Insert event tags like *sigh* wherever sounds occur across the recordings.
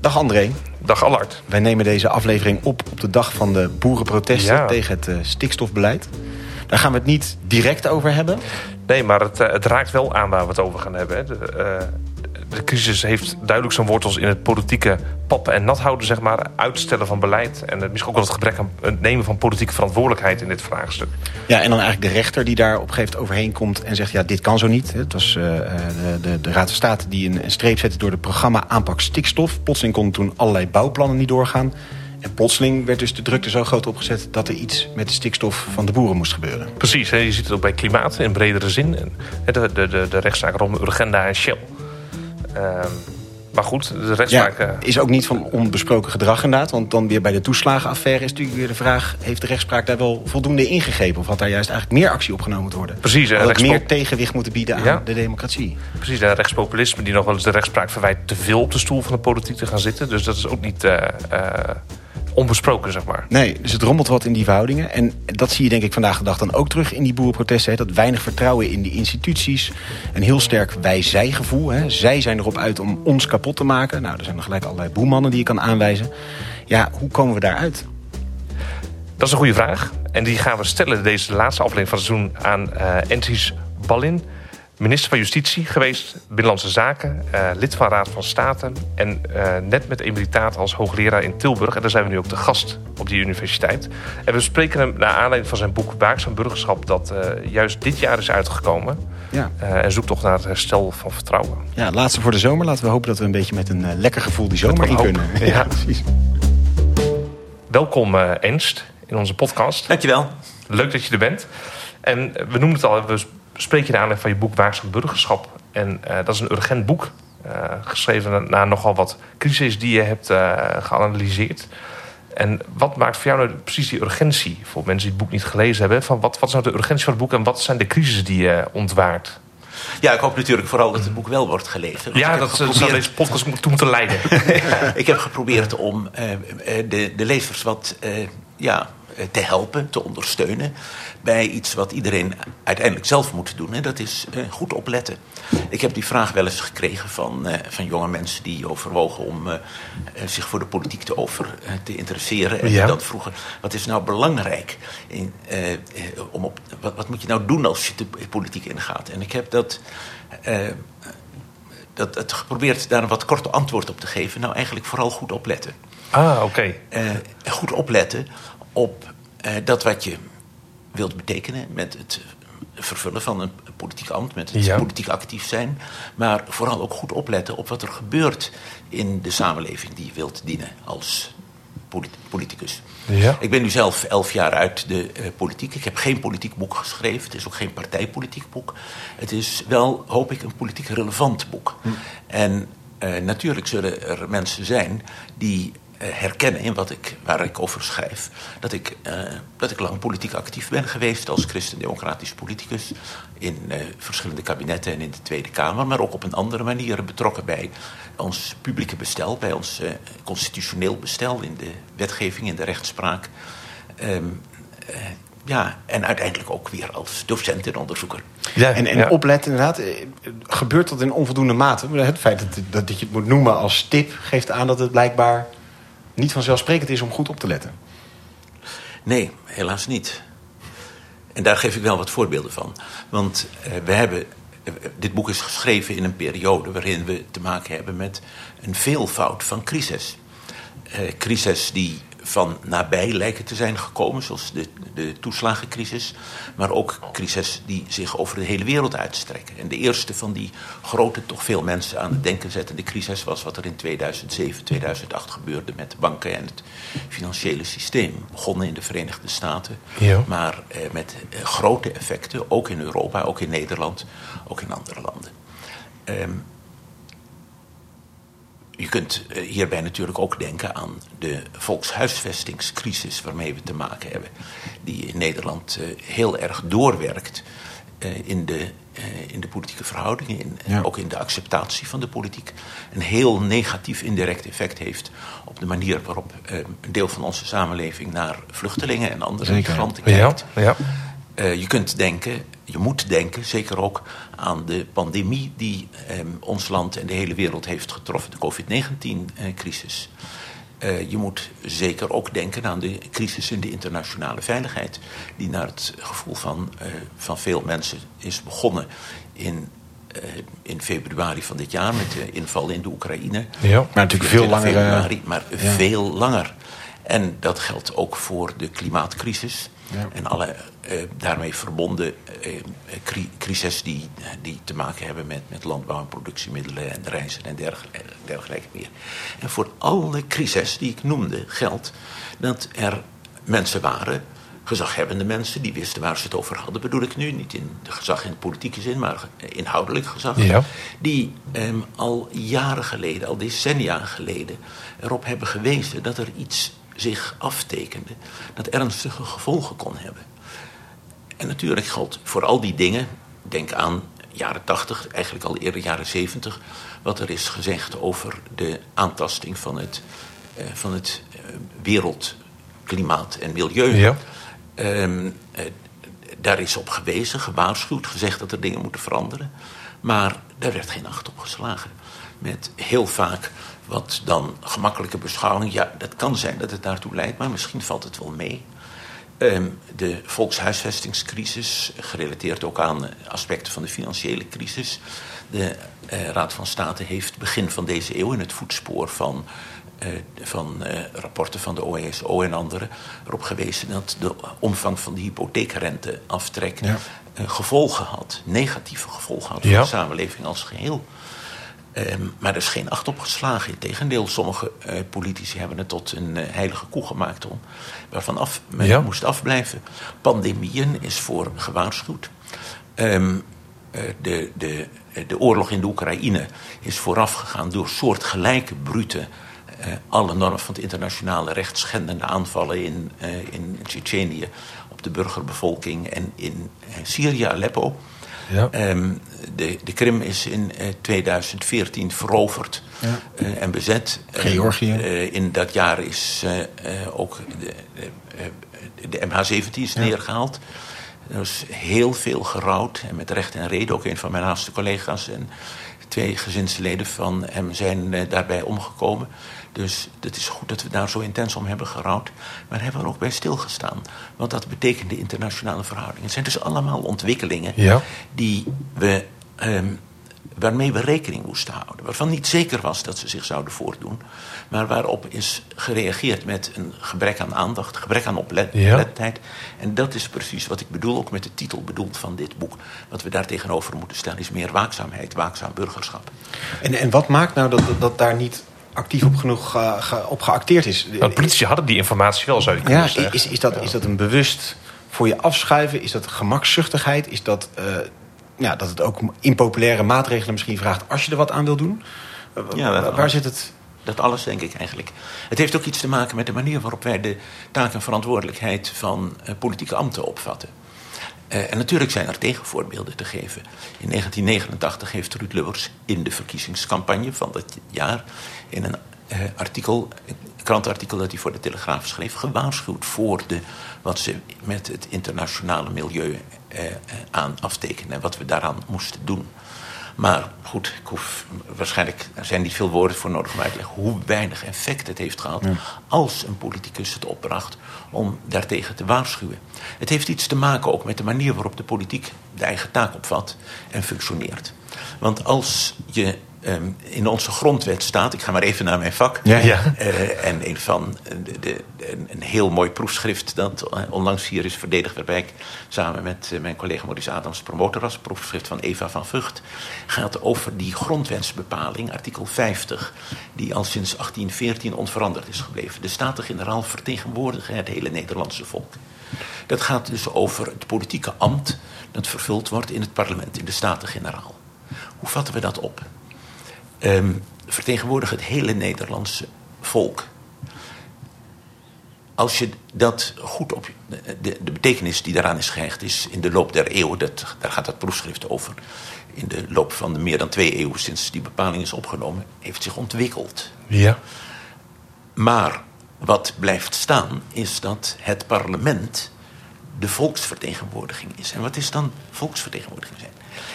Dag André. Dag Allard. Wij nemen deze aflevering op op de dag van de boerenprotesten tegen het uh, stikstofbeleid. Daar gaan we het niet direct over hebben. Nee, maar het, uh, het raakt wel aan waar we het over gaan hebben. Hè. De, uh, de crisis heeft duidelijk zijn wortels in het politieke pappen en nat houden, zeg maar. Uitstellen van beleid en misschien ook wel het gebrek aan het nemen van politieke verantwoordelijkheid in dit vraagstuk. Ja, en dan eigenlijk de rechter die daar op een gegeven moment overheen komt en zegt... ja, dit kan zo niet. Het was uh, de, de, de, Raad van State die een, een streep zette door het programma aanpak stikstof. Plotseling konden toen allerlei bouwplannen niet doorgaan. En plotseling werd dus de drukte zo groot opgezet... dat er iets met de stikstof van de boeren moest gebeuren. Precies, hè, je ziet het ook bij klimaat in bredere zin. De, de, de, de rechtszaak rond Urgenda en Shell. Uh, maar goed, de rechtspraak... Ja, is ook niet van onbesproken gedrag inderdaad. Want dan weer bij de toeslagenaffaire is natuurlijk weer de vraag... heeft de rechtspraak daar wel voldoende ingegrepen? Of had daar juist eigenlijk meer actie opgenomen moeten worden? Precies. Had meer tegenwicht moeten bieden aan ja. de democratie? Precies, de rechtspopulisme die nog wel eens de rechtspraak verwijt... te veel op de stoel van de politiek te gaan zitten. Dus dat is ook niet... Uh, uh, onbesproken, zeg maar. Nee, dus het rommelt wat in die verhoudingen. En dat zie je denk ik vandaag de dag dan ook terug in die boerenprotesten. Hè? Dat weinig vertrouwen in die instituties. Een heel sterk wij-zij-gevoel. Hè? Zij zijn erop uit om ons kapot te maken. Nou, er zijn nog gelijk allerlei boemannen die je kan aanwijzen. Ja, hoe komen we daaruit? Dat is een goede vraag. En die gaan we stellen deze laatste aflevering van het seizoen aan uh, Entis Ballin minister van Justitie geweest, Binnenlandse Zaken, uh, lid van Raad van State... en uh, net met emeritaat als hoogleraar in Tilburg. En daar zijn we nu ook de gast op die universiteit. En we spreken hem naar aanleiding van zijn boek Waakzaam Burgerschap... dat uh, juist dit jaar is uitgekomen. Ja. en zoekt toch naar het herstel van vertrouwen. Ja, laatste voor de zomer. Laten we hopen dat we een beetje met een lekker gevoel die zomer in kunnen. *laughs* Ja, ja, precies. Welkom Ernst in onze podcast. Dankjewel. Leuk dat je er bent. En we noemen het al, we spreek je de van je boek Waakzaam Burgerschap. En uh, dat is een urgent boek. Uh, geschreven na nogal wat crisis die je hebt uh, geanalyseerd. En wat maakt voor jou nou precies die urgentie? Voor mensen die het boek niet gelezen hebben. Van wat, wat is nou de urgentie van het boek en wat zijn de crises die je ontwaart? Ja, ik hoop natuurlijk vooral dat het boek wel wordt gelezen. Ja, dat geprobeerd... zou deze podcast toe moeten leiden. *laughs* ik heb geprobeerd om de, de lezers wat ja, te helpen, te ondersteunen bij iets wat iedereen uiteindelijk zelf moet doen. En dat is uh, goed opletten. Ik heb die vraag wel eens gekregen van, uh, van jonge mensen die overwogen om zich voor de politiek te, over, te interesseren. En ja. dan vroegen, wat is nou belangrijk? In, om op, wat, wat, moet je nou doen als je de politiek ingaat? En ik heb dat, dat, het geprobeerd daar een wat korte antwoord op te geven. Nou, eigenlijk vooral goed opletten. Ah, oké. Okay. goed opletten op dat wat je wilt betekenen met het vervullen van een politiek ambt, met het ja. politiek actief zijn. Maar vooral ook goed opletten op wat er gebeurt in de samenleving die je wilt dienen als politicus. Ja. Ik ben nu zelf elf jaar uit de uh, politiek. Ik heb geen politiek boek geschreven. Het is ook geen partijpolitiek boek. Het is wel, hoop ik, een politiek relevant boek. Hm. En uh, natuurlijk zullen er mensen zijn die herkennen in wat ik, waar ik over schrijf. Dat ik, uh, dat ik lang politiek actief ben geweest als christendemocratisch politicus. In uh, verschillende kabinetten en in de Tweede Kamer. Maar ook op een andere manier betrokken bij ons publieke bestel. Bij ons uh, constitutioneel bestel in de wetgeving, in de rechtspraak. Um, ja, en uiteindelijk ook weer als docent en onderzoeker. Ja, en en ja. opletten inderdaad, gebeurt dat in onvoldoende mate? Het feit dat, dat, dat je het moet noemen als tip geeft aan dat het blijkbaar niet vanzelfsprekend is om goed op te letten. Nee, helaas niet. En daar geef ik wel wat voorbeelden van. Want uh, we hebben, uh, dit boek is geschreven in een periode waarin we te maken hebben met een veelvoud van crisis. Uh, crisis die van nabij lijken te zijn gekomen, zoals de, de toeslagencrisis. Maar ook crisis die zich over de hele wereld uitstrekken. En de eerste van die grote, toch veel mensen aan het denken zettende crisis was wat er in 2007, 2008 gebeurde met de banken en het financiële systeem. Begonnen in de Verenigde Staten, ja. maar eh, met eh, grote effecten, ook in Europa, ook in Nederland, ook in andere landen. Um, je kunt hierbij natuurlijk ook denken aan de volkshuisvestingscrisis waarmee we te maken hebben. Die in Nederland heel erg doorwerkt in de, in de politieke verhoudingen, in, ja. ook in de acceptatie van de politiek. Een heel negatief indirect effect heeft op de manier waarop een deel van onze samenleving naar vluchtelingen en andere migranten kijkt. Ja, ja. je kunt denken, je moet denken, zeker ook aan de pandemie die ehm, ons land en de hele wereld heeft getroffen, de COVID-19-crisis. Uh, je moet zeker ook denken aan de crisis in de internationale veiligheid, die naar het gevoel van, uh, van veel mensen is begonnen in uh, in februari van dit jaar met de inval in de Oekraïne. Ja, maar natuurlijk veel langer. Februari, maar ja. veel langer. En dat geldt ook voor de klimaatcrisis. Ja. En alle daarmee verbonden uh, crises die, die te maken hebben met, met landbouw en productiemiddelen en reizen en dergelijke, dergelijke meer. En voor alle crises die ik noemde geldt dat er mensen waren gezaghebbende mensen die wisten waar ze het over hadden, bedoel ik nu. Niet in de gezag in de politieke zin, maar inhoudelijk gezag. Ja. Die eh, al jaren geleden, al decennia geleden, erop hebben gewezen dat er iets zich aftekende dat ernstige gevolgen kon hebben. En natuurlijk geldt voor al die dingen, denk aan jaren 80, eigenlijk al eerder jaren 70, wat er is gezegd over de aantasting van het, uh, van het uh, wereldklimaat en milieu. Ja. Um, uh, daar is op gewezen, gewaarschuwd, gezegd dat er dingen moeten veranderen. Maar daar werd geen acht op geslagen. Met heel vaak wat dan gemakkelijke beschouwing. Ja, dat kan zijn dat het daartoe leidt, maar misschien valt het wel mee. Um, de volkshuisvestingscrisis, gerelateerd ook aan aspecten van de financiële crisis. De uh, Raad van State heeft begin van deze eeuw in het voetspoor van uh, van uh, rapporten van de OESO en anderen erop gewezen dat de omvang van de hypotheekrenteaftrek ja. uh, gevolgen had, negatieve gevolgen had voor ja. de samenleving als geheel. Um, maar er is geen acht op geslagen. Integendeel, sommige politici hebben het tot een heilige koe gemaakt om, waarvan af, men ja. moest afblijven. Pandemieën is voor gewaarschuwd. Um, de, de, de oorlog in de Oekraïne is voorafgegaan door soortgelijke brute alle normen van het internationale recht schendende aanvallen in, in Tsjetsjenië op de burgerbevolking en in Syrië, Aleppo. Ja. Um, de, de Krim is in 2014 veroverd ja. en bezet. Georgië. in dat jaar is ook de, de, de MH17 is ja. neergehaald. Er is heel veel gerouwd en met recht en reden. Ook een van mijn naaste collega's en twee gezinsleden van hem zijn daarbij omgekomen. Dus het is goed dat we daar zo intens om hebben gerouwd. Maar hebben we er ook bij stilgestaan. Want dat betekent de internationale verhoudingen. Het zijn dus allemaal ontwikkelingen ja. die we, um, waarmee we rekening moesten houden. Waarvan niet zeker was dat ze zich zouden voordoen. Maar waarop is gereageerd met een gebrek aan aandacht, gebrek aan oplettendheid. Ja. En dat is precies wat ik bedoel, ook met de titel bedoeld van dit boek. Wat we daar tegenover moeten stellen is meer waakzaamheid, waakzaam burgerschap. En, en wat maakt nou dat, dat daar niet actief op genoeg uh, ge, op geacteerd is. Nou, de politie hadden die informatie wel, zou je kunnen ja, zeggen. Is, is, dat, is dat een bewust voor je afschuiven? Is dat gemakzuchtigheid? Is dat, uh, ja, dat het ook impopulaire maatregelen misschien vraagt als je er wat aan wil doen? Ja, waar, waar zit het? Dat alles, denk ik eigenlijk. Het heeft ook iets te maken met de manier waarop wij de taak en verantwoordelijkheid van uh, politieke ambten opvatten. Uh, en natuurlijk zijn er tegenvoorbeelden te geven. In 1989 heeft Ruud Lubbers in de verkiezingscampagne van dat jaar... in een uh, artikel, een krantartikel dat hij voor de Telegraaf schreef... gewaarschuwd voor de, wat ze met het internationale milieu uh, aan aftekenen... en wat we daaraan moesten doen. Maar goed, ik hoef, waarschijnlijk er zijn niet veel woorden voor nodig om uit te leggen hoe weinig effect het heeft gehad ja. als een politicus het opbracht om daartegen te waarschuwen. Het heeft iets te maken ook met de manier waarop de politiek de eigen taak opvat en functioneert. Want als je um, in onze grondwet staat, ik ga maar even naar mijn vak, ja, ja. Uh, en een van de, de, een, heel mooi proefschrift dat onlangs hier is verdedigd, waarbij ik samen met uh, mijn collega Maurice Adams promotor was, proefschrift van Eva van Vught, gaat over die grondwetsbepaling, artikel 50, die al sinds 1814 onveranderd is gebleven. De Staten-Generaal vertegenwoordigen het hele Nederlandse volk. Dat gaat dus over het politieke ambt dat vervuld wordt in het parlement, in de Staten-Generaal. Hoe vatten we dat op? Um, vertegenwoordigt het hele Nederlandse volk. Als je dat goed op. De, de betekenis die daaraan is gehecht is in de loop der eeuwen, dat, daar gaat dat proefschrift over. In de loop van de meer dan twee eeuwen sinds die bepaling is opgenomen, heeft zich ontwikkeld. Ja. Maar wat blijft staan is dat het parlement de volksvertegenwoordiging is. En wat is dan volksvertegenwoordiging zijn?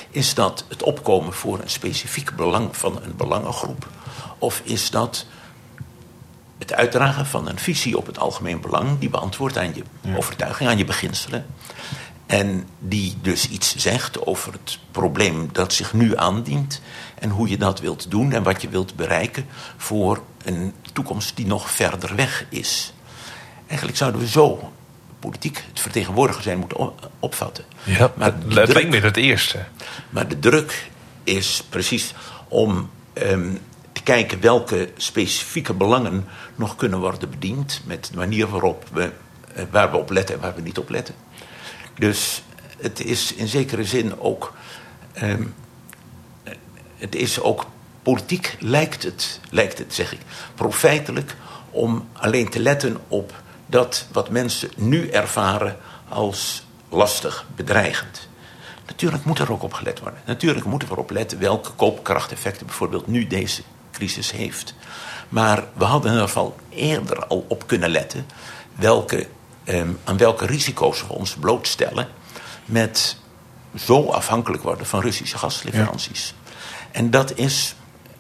Is dat het opkomen voor een specifiek belang van een belangengroep? Of is dat het uitdragen van een visie op het algemeen belang... die beantwoordt aan je overtuiging, aan je beginselen... En die dus iets zegt over het probleem dat zich nu aandient. En hoe je dat wilt doen en wat je wilt bereiken voor een toekomst die nog verder weg is. Eigenlijk zouden we zo politiek het vertegenwoordiger zijn moeten opvatten. Ja, maar het lijkt me het eerste. Maar de druk is precies om um, te kijken welke specifieke belangen nog kunnen worden bediend. Met de manier waarop we, eh, waar we op letten en waar we niet op letten. Dus het is in zekere zin ook. Um, het is ook politiek, lijkt het, lijkt het, zeg ik, profijtelijk om alleen te letten op dat wat mensen nu ervaren als lastig, bedreigend. Natuurlijk moet er ook op gelet worden. Natuurlijk moeten we erop letten welke koopkrachteffecten bijvoorbeeld nu deze crisis heeft. Maar we hadden in ieder geval eerder al op kunnen letten welke Ehm, aan welke risico's we ons blootstellen met zo afhankelijk worden van Russische gasleveranties. En dat is,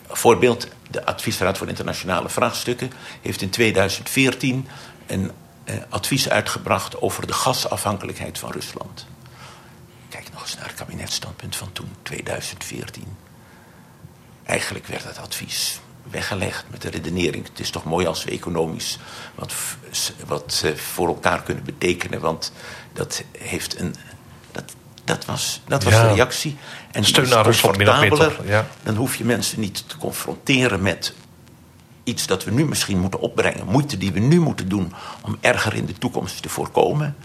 voorbeeld, de Adviesraad voor Internationale Vraagstukken heeft in 2014 een advies uitgebracht over de gasafhankelijkheid van Rusland. Kijk nog eens naar het kabinetstandpunt van toen, 2014. Eigenlijk werd dat advies weggelegd met de redenering. Het is toch mooi als we economisch wat, wat eh, voor elkaar kunnen betekenen. Want dat heeft een. Dat, dat was, dat was de reactie. En Steun naar Rusland, ja. Dan hoef je mensen niet te confronteren met iets dat we nu misschien moeten opbrengen. Moeite die we nu moeten doen om erger in de toekomst te voorkomen.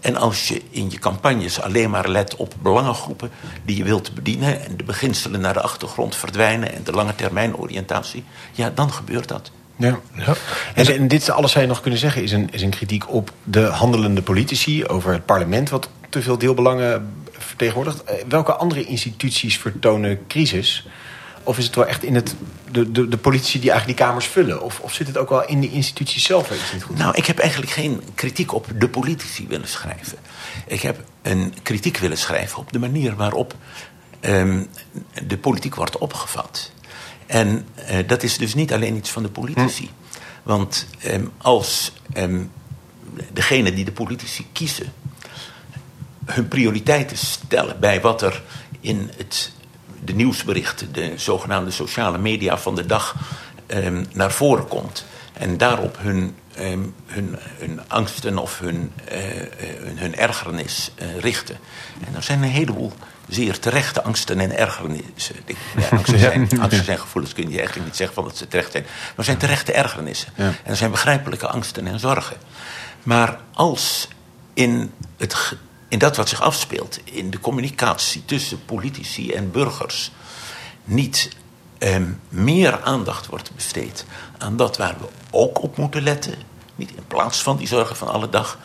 En als je in je campagnes alleen maar let op belangengroepen die je wilt bedienen. en de beginselen naar de achtergrond verdwijnen. en de lange termijn oriëntatie. ja, dan gebeurt dat. Ja. ja. En, en, dit alles zou je nog kunnen zeggen is een, is een kritiek op de handelende politici over het parlement, wat te veel deelbelangen vertegenwoordigt. Eh, welke andere instituties vertonen crisis? Of is het wel echt in het, de, de, de politici die eigenlijk die kamers vullen? Of, of zit het ook wel in de instituties zelf waar iets niet goed Nou, ik heb eigenlijk geen kritiek op de politici willen schrijven. Ik heb een kritiek willen schrijven op de manier waarop um, de politiek wordt opgevat. En uh, dat is dus niet alleen iets van de politici. Hm. Want um, als um, degene die de politici kiezen hun prioriteiten stellen bij wat er in het de nieuwsberichten, de zogenaamde sociale media van de dag um, naar voren komt. En daarop hun, um, hun, hun angsten of hun, hun, hun, ergernis uh, richten. En er zijn een heleboel zeer terechte angsten en ergernissen. Ja, *laughs* angsten, zijn, angsten zijn gevoelens, kun je eigenlijk niet zeggen van dat ze terecht zijn. Maar er zijn terechte ergernissen. Ja. En er zijn begrijpelijke angsten en zorgen. Maar als in het in dat wat zich afspeelt, in de communicatie tussen politici en burgers, niet eh, meer aandacht wordt besteed aan dat waar we ook op moeten letten. Niet in plaats van die zorgen van alle dag.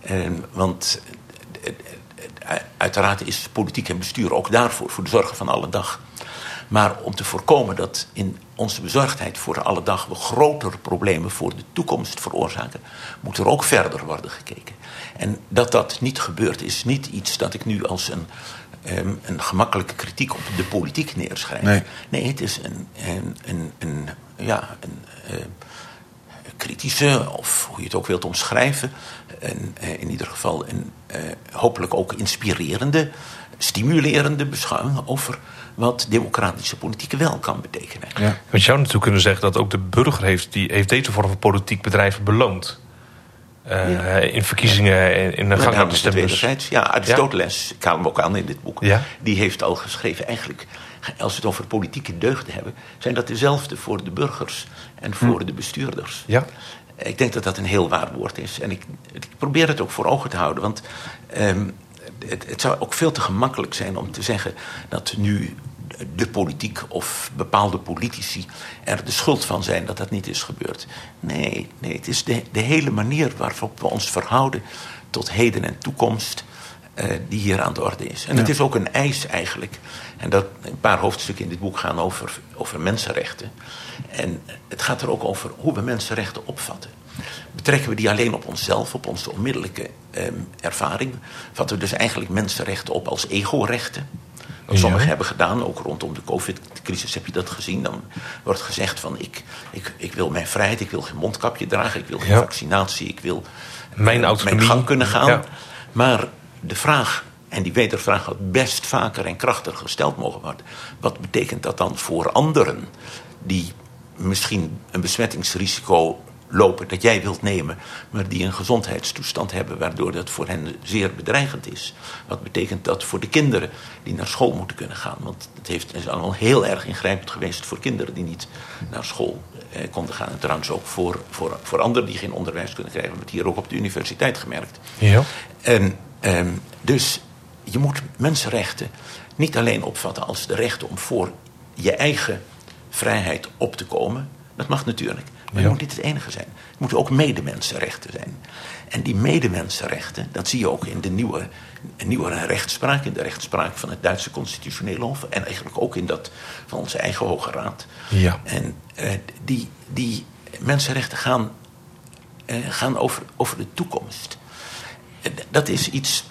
Eh, want eh, eh, uiteraard is politiek en bestuur ook daarvoor, voor de zorgen van alle dag. Maar om te voorkomen dat in onze bezorgdheid voor alle dag we grotere problemen voor de toekomst veroorzaken, moet er ook verder worden gekeken. En dat dat niet gebeurt, is niet iets dat ik nu als een, um, een gemakkelijke kritiek op de politiek neerschrijf. Nee, nee het is een, een, een, een ja, een uh, kritische, of hoe je het ook wilt omschrijven, een, uh, in ieder geval een uh, hopelijk ook inspirerende, stimulerende beschouwing over wat democratische politiek wel kan betekenen. Ja. Want je zou natuurlijk kunnen zeggen dat ook de burger heeft, die, heeft deze vorm van politiek bedrijven beloond. Uh, in verkiezingen in de gang aan de stemmers. Ja, Aristoteles, ik haal hem ook aan in dit boek, die heeft al geschreven, eigenlijk, als we het over politieke deugden hebben, zijn dat dezelfde voor de burgers en voor hm. de bestuurders. Ja. Ik denk dat dat een heel waar woord is. En ik, ik probeer het ook voor ogen te houden, want um, het, het, zou ook veel te gemakkelijk zijn om te zeggen dat nu de politiek of bepaalde politici er de schuld van zijn dat dat niet is gebeurd. Nee, nee het is de, de hele manier waarop we ons verhouden tot heden en toekomst. Uh, die hier aan de orde is. En het is ook een eis eigenlijk. En dat, een paar hoofdstukken in dit boek gaan over, over mensenrechten. En het gaat er ook over hoe we mensenrechten opvatten. betrekken we die alleen op onszelf, op onze onmiddellijke ehm, ervaring. Vatten we dus eigenlijk mensenrechten op als egorechten. Wat sommigen hebben gedaan, ook rondom de COVID-crisis heb je dat gezien. Dan wordt gezegd van ik, ik, ik wil mijn vrijheid, ik wil geen mondkapje dragen, ik wil geen vaccinatie, ik wil mijn, uh, mijn gang kunnen gaan. Maar de vraag, en die wedervraag had best vaker en krachtiger gesteld mogen worden. Wat betekent dat dan voor anderen die misschien een besmettingsrisico lopen dat jij wilt nemen, maar die een gezondheidstoestand hebben waardoor dat voor hen zeer bedreigend is. Wat betekent dat voor de kinderen die naar school moeten kunnen gaan? Want het heeft, is allemaal heel erg ingrijpend geweest voor kinderen die niet naar school eh, konden gaan. En trouwens ook voor, voor, voor anderen die geen onderwijs kunnen krijgen. We hebben het hier ook op de universiteit gemerkt. Ja. En, ehm, dus je moet mensenrechten niet alleen opvatten als de recht om voor je eigen vrijheid op te komen. Dat mag natuurlijk. Maar ja. moet dit het enige zijn. Het moeten ook medemensenrechten zijn. En die medemensenrechten, dat zie je ook in de nieuwe, nieuwe rechtspraak, in de rechtspraak van het Duitse Constitutionele Hof. En eigenlijk ook in dat van onze eigen Hoge Raad. Ja. En uh, die, die mensenrechten gaan, uh, gaan over, over de toekomst. Dat is iets.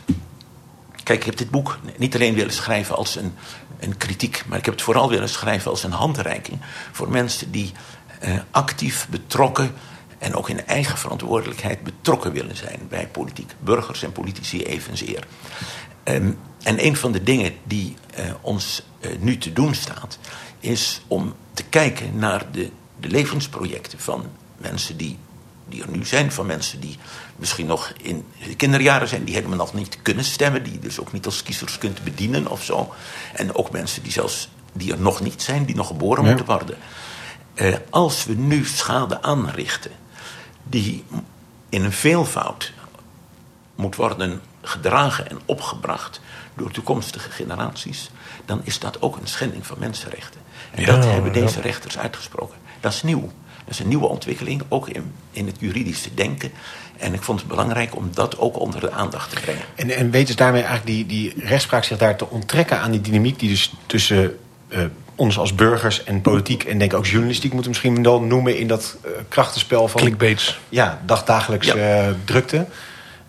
Kijk, ik heb dit boek niet alleen willen schrijven als een, een kritiek, maar ik heb het vooral willen schrijven als een handreiking voor mensen die actief betrokken en ook in eigen verantwoordelijkheid betrokken willen zijn bij politiek. Burgers en politici evenzeer. Um, en een van de dingen die uh, ons uh, nu te doen staat, is om te kijken naar de, de levensprojecten van mensen die, die er nu zijn, van mensen die misschien nog in de kinderjaren zijn, die helemaal nog niet kunnen stemmen, die dus ook niet als kiezers kunt bedienen of zo. En ook mensen die zelfs die er nog niet zijn, die nog geboren ja. moeten worden. Uh, als we nu schade aanrichten die in een veelvoud moet worden gedragen en opgebracht door toekomstige generaties, dan is dat ook een schending van mensenrechten. En ja, dat hebben deze ja. rechters uitgesproken. Dat is nieuw. Dat is een nieuwe ontwikkeling, ook in, in het juridische denken. En ik vond het belangrijk om dat ook onder de aandacht te brengen. En, en weten ze daarmee eigenlijk die, die rechtspraak zich daar te onttrekken aan die dynamiek die dus tussen uh, ons als burgers en politiek en denk ook journalistiek moeten we misschien wel noemen in dat uh, krachtenspel van clickbaits. Ja, dagdagelijks ja. Uh, drukte.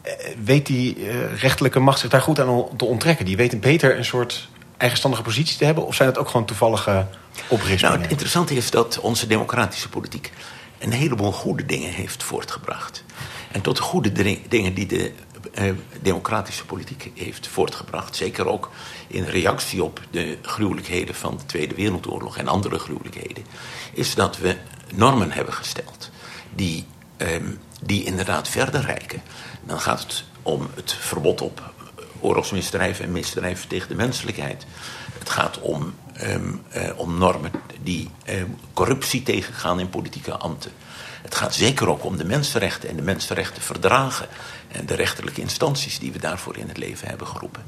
Uh, weet die rechterlijke macht zich daar goed aan te onttrekken? Die weten beter een soort eigenstandige positie te hebben, of zijn dat ook gewoon toevallige oprispingen? Nou, het interessante is dat onze democratische politiek een heleboel goede dingen heeft voortgebracht. En tot de goede dingen die de uh, democratische politiek heeft voortgebracht. Zeker ook in reactie op de gruwelijkheden van de Tweede Wereldoorlog en andere gruwelijkheden. Is dat we normen hebben gesteld die, um, die inderdaad verder reiken. Dan gaat het om het verbod op oorlogsmisdrijven en misdrijven tegen de menselijkheid. Het gaat om, um, uh, om normen die um, corruptie tegengaan in politieke ambten. Het gaat zeker ook om de mensenrechten en de mensenrechtenverdragen en de rechterlijke instanties die we daarvoor in het leven hebben geroepen.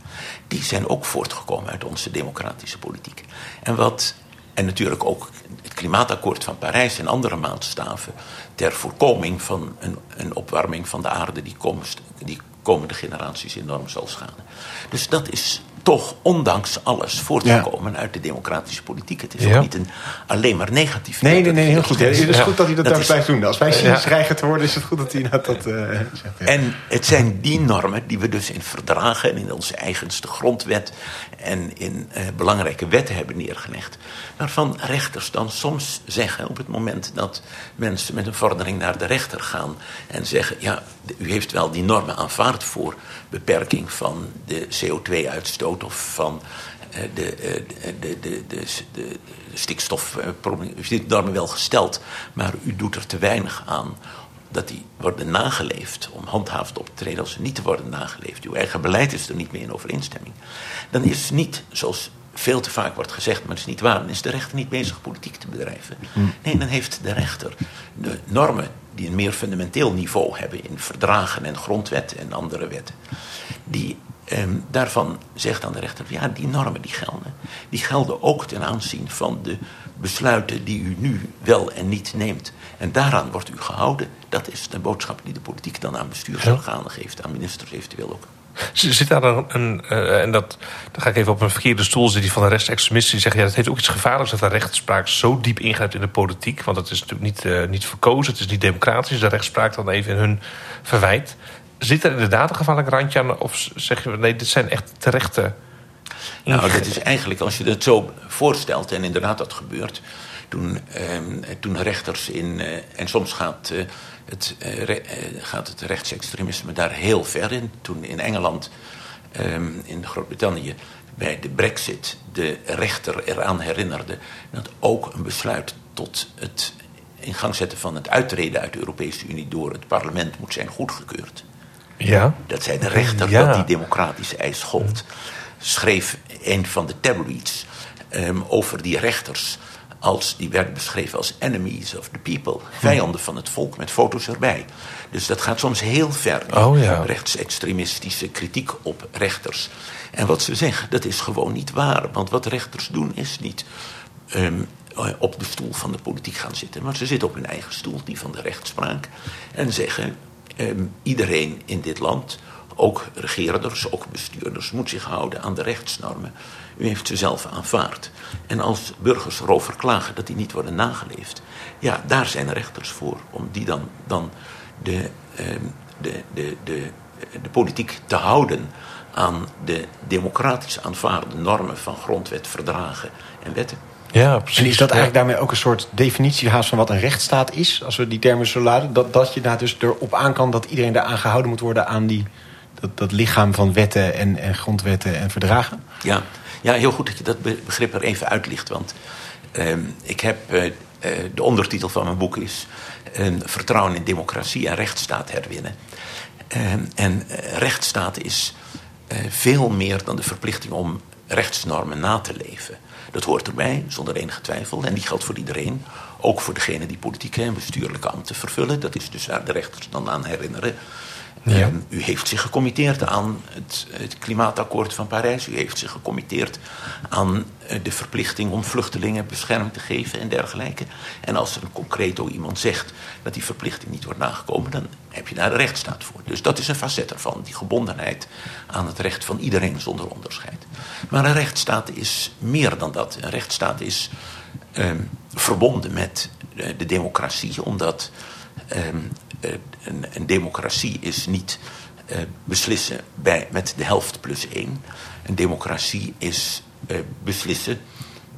Die zijn ook voortgekomen uit onze democratische politiek. En wat en natuurlijk ook het klimaatakkoord van Parijs en andere maatstaven ter voorkoming van een, een opwarming van de aarde die, komst, die komende generaties enorm zal schaden. Dus dat is toch ondanks alles voortgekomen ja. uit de democratische politiek. Het is ja. ook niet een alleen maar negatief. Nee, nee, nee, heel goed. Het is goed dat hij dat, dat daar blijft doen. Als wij cynisch krijgen te worden, is het goed dat hij dat, dat uh, zegt. En het zijn die normen die we dus in verdragen en in onze eigenste grondwet en in uh, belangrijke wetten hebben neergelegd. Waarvan rechters dan soms zeggen op het moment dat mensen met een vordering naar de rechter gaan en zeggen: Ja, u heeft wel die normen aanvaard voor beperking van de CO2-uitstoot of van uh, de, de, de, de, de, de stikstofprobleem. U heeft die normen wel gesteld, maar u doet er te weinig aan dat die worden nageleefd, om handhaafd op te treden als ze niet te worden nageleefd. Uw eigen beleid is er niet mee in overeenstemming. Dan is het niet, zoals veel te vaak wordt gezegd, maar het is niet waar, dan is de rechter niet bezig politiek te bedrijven. Nee, dan heeft de rechter de normen die een meer fundamenteel niveau hebben in verdragen en grondwetten en andere wetten. Die, eh, daarvan zegt dan de rechter, ja, die normen die gelden. Die gelden ook ten aanzien van de besluiten die u nu wel en niet neemt. En daaraan wordt u gehouden. Dat is de boodschap die de politiek dan aan bestuursorganen geeft, aan ministers eventueel ook. Zit daar een, een uh, en dat, dan ga ik even op een verkeerde stoel zitten van de rechtsextremisten die zeggen ja, dat heeft ook iets gevaarlijks dat de rechtspraak zo diep ingrijpt in de politiek. Want het is natuurlijk niet, uh, niet verkozen, het is niet democratisch, de rechtspraak dan even in hun verwijt. Zit er inderdaad een gevaarlijk randje aan? Of zeg je nee, dit zijn echt terechte. Nou, dat is eigenlijk, als je het zo voorstelt, en inderdaad dat gebeurt. Toen, eh, toen rechters in. Eh, en soms gaat, eh, het, eh, gaat het rechtsextremisme daar heel ver in. Toen in Engeland, ehm, in Groot-Brittannië, bij de Brexit de rechter eraan herinnerde dat ook een besluit tot het in gang zetten van het uittreden uit de Europese Unie door het parlement moet zijn goedgekeurd. Ja. Dat zei de rechter dat die democratische eis gold. Schreef een van de tabloids um, over die rechters. Als, die werden beschreven als enemies of the people. Vijanden van het volk met foto's erbij. Dus dat gaat soms heel ver. Oh, ja. Rechtsextremistische kritiek op rechters. En wat ze zeggen, dat is gewoon niet waar. Want wat rechters doen is niet um, op de stoel van de politiek gaan zitten. Maar ze zitten op hun eigen stoel, die van de rechtspraak. En zeggen, Ehm, iedereen in dit land, ook regeerders, ook bestuurders, moet zich houden aan de rechtsnormen. U heeft ze zelf aanvaard. En als burgers erover klagen dat die niet worden nageleefd, ja, daar zijn rechters voor, om die dan, dan de, ehm, de, de, de, de politiek te houden aan de democratisch aanvaarde normen van grondwet, verdragen en wetten. Ja, precies. En is dat eigenlijk daarmee ook een soort definitie van wat een rechtsstaat is? Als we die termen zo laden. Dat, dat je daar dus erop aan kan dat iedereen daaraan gehouden moet worden aan die, dat, dat lichaam van wetten en, en grondwetten en verdragen? Ja. Ja, heel goed dat je dat begrip er even uitlicht. Want uh, ik heb, uh, uh, de ondertitel van mijn boek is... Vertrouwen in democratie en rechtsstaat herwinnen. Ehm, en eh, rechtsstaat is eh, veel meer dan de verplichting om rechtsnormen na te leven... Dat hoort erbij, zonder enige twijfel. En die geldt voor iedereen. Ook voor degenen die politieke en bestuurlijke ambten vervullen. Dat is dus waar de rechters dan aan herinneren. Ja. Ehm, u heeft zich gecommitteerd aan het, klimaatakkoord van Parijs. U heeft zich gecommitteerd aan eh, de verplichting om vluchtelingen bescherming te geven en dergelijke. En als er een concreto iemand zegt dat die verplichting niet wordt nagekomen, dan heb je daar de rechtsstaat voor. Dus dat is een facet ervan, die gebondenheid aan het recht van iedereen zonder onderscheid. Maar een rechtsstaat is meer dan dat. Een rechtsstaat is eh, verbonden met de, de democratie, omdat. Eh, eh, een, een, democratie is niet uh, beslissen bij, met de helft plus één. Een democratie is uh, beslissen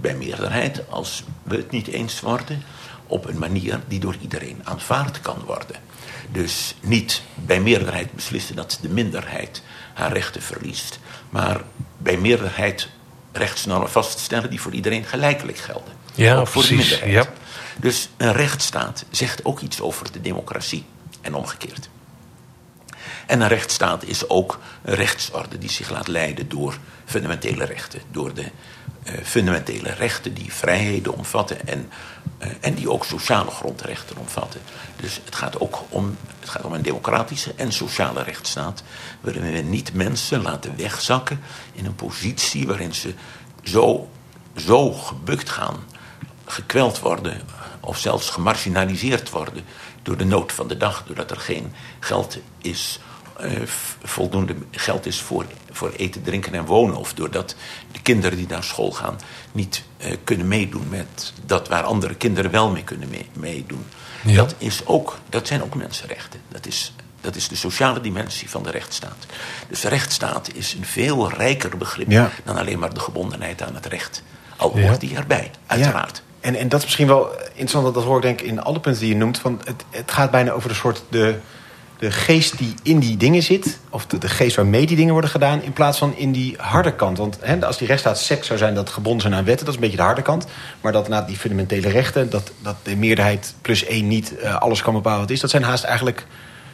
bij meerderheid, als we het niet eens worden, op een manier die door iedereen aanvaard kan worden. Dus niet bij meerderheid beslissen dat de minderheid haar rechten verliest, maar bij meerderheid rechtsnormen vaststellen die voor iedereen gelijkelijk gelden. Ja, ook voor precies. de minderheid. Ja. Dus een rechtsstaat zegt ook iets over de democratie en omgekeerd. En een rechtsstaat is ook een rechtsorde die zich laat leiden door fundamentele rechten. Door de uh, fundamentele rechten die vrijheden omvatten en, uh, en die ook sociale grondrechten omvatten. Dus het gaat ook om, het gaat om een democratische en sociale rechtsstaat. Waarin we niet mensen laten wegzakken in een positie waarin ze zo, zo gebukt gaan, gekweld worden of zelfs gemarginaliseerd worden door de nood van de dag, doordat er geen geld is, uh, voldoende geld is voor, voor eten, drinken en wonen, of doordat de kinderen die naar school gaan niet uh, kunnen meedoen met dat waar andere kinderen wel mee kunnen mee, meedoen. Ja. Dat, is ook, dat zijn ook mensenrechten. Dat is, dat is de sociale dimensie van de rechtsstaat. Dus de rechtsstaat is een veel rijker begrip ja. dan alleen maar de gebondenheid aan het recht. Al hoort die erbij, uiteraard. En, en dat is misschien wel interessant, dat hoor ik denk in alle punten die je noemt. Van het, het gaat bijna over de soort de, de geest die in die dingen zit. Of de, de geest waarmee die dingen worden gedaan. In plaats van in die harde kant. Want hè, als die rechtsstaat seks zou zijn dat gebonden zijn aan wetten. Dat is een beetje de harde kant. Maar dat na die fundamentele rechten. Dat, dat de meerderheid plus één niet uh, alles kan bepalen wat is. Dat zijn haast eigenlijk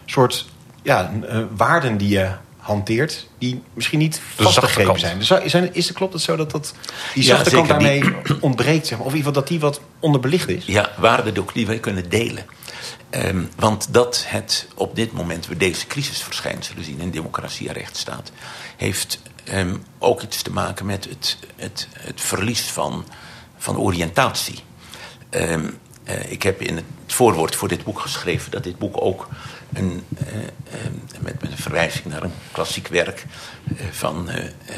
soort ja, uh, waarden die je hanteert, die misschien niet vastgegeven zijn. Dus is, is het, klopt het zo dat, dat die zachte ja, kant daarmee die... *clears throat* ontbreekt? Zeg maar, of in ieder geval dat die wat onderbelicht is? Ja, waarden ook die wij kunnen delen. Um, want dat het op dit moment we deze crisisverschijnselen zien in democratie en rechtsstaat, heeft um, ook iets te maken met het, het, het verlies van, van oriëntatie. Um, ik heb in het voorwoord voor dit boek geschreven dat dit boek ook een, met, met, een verwijzing naar een klassiek werk van,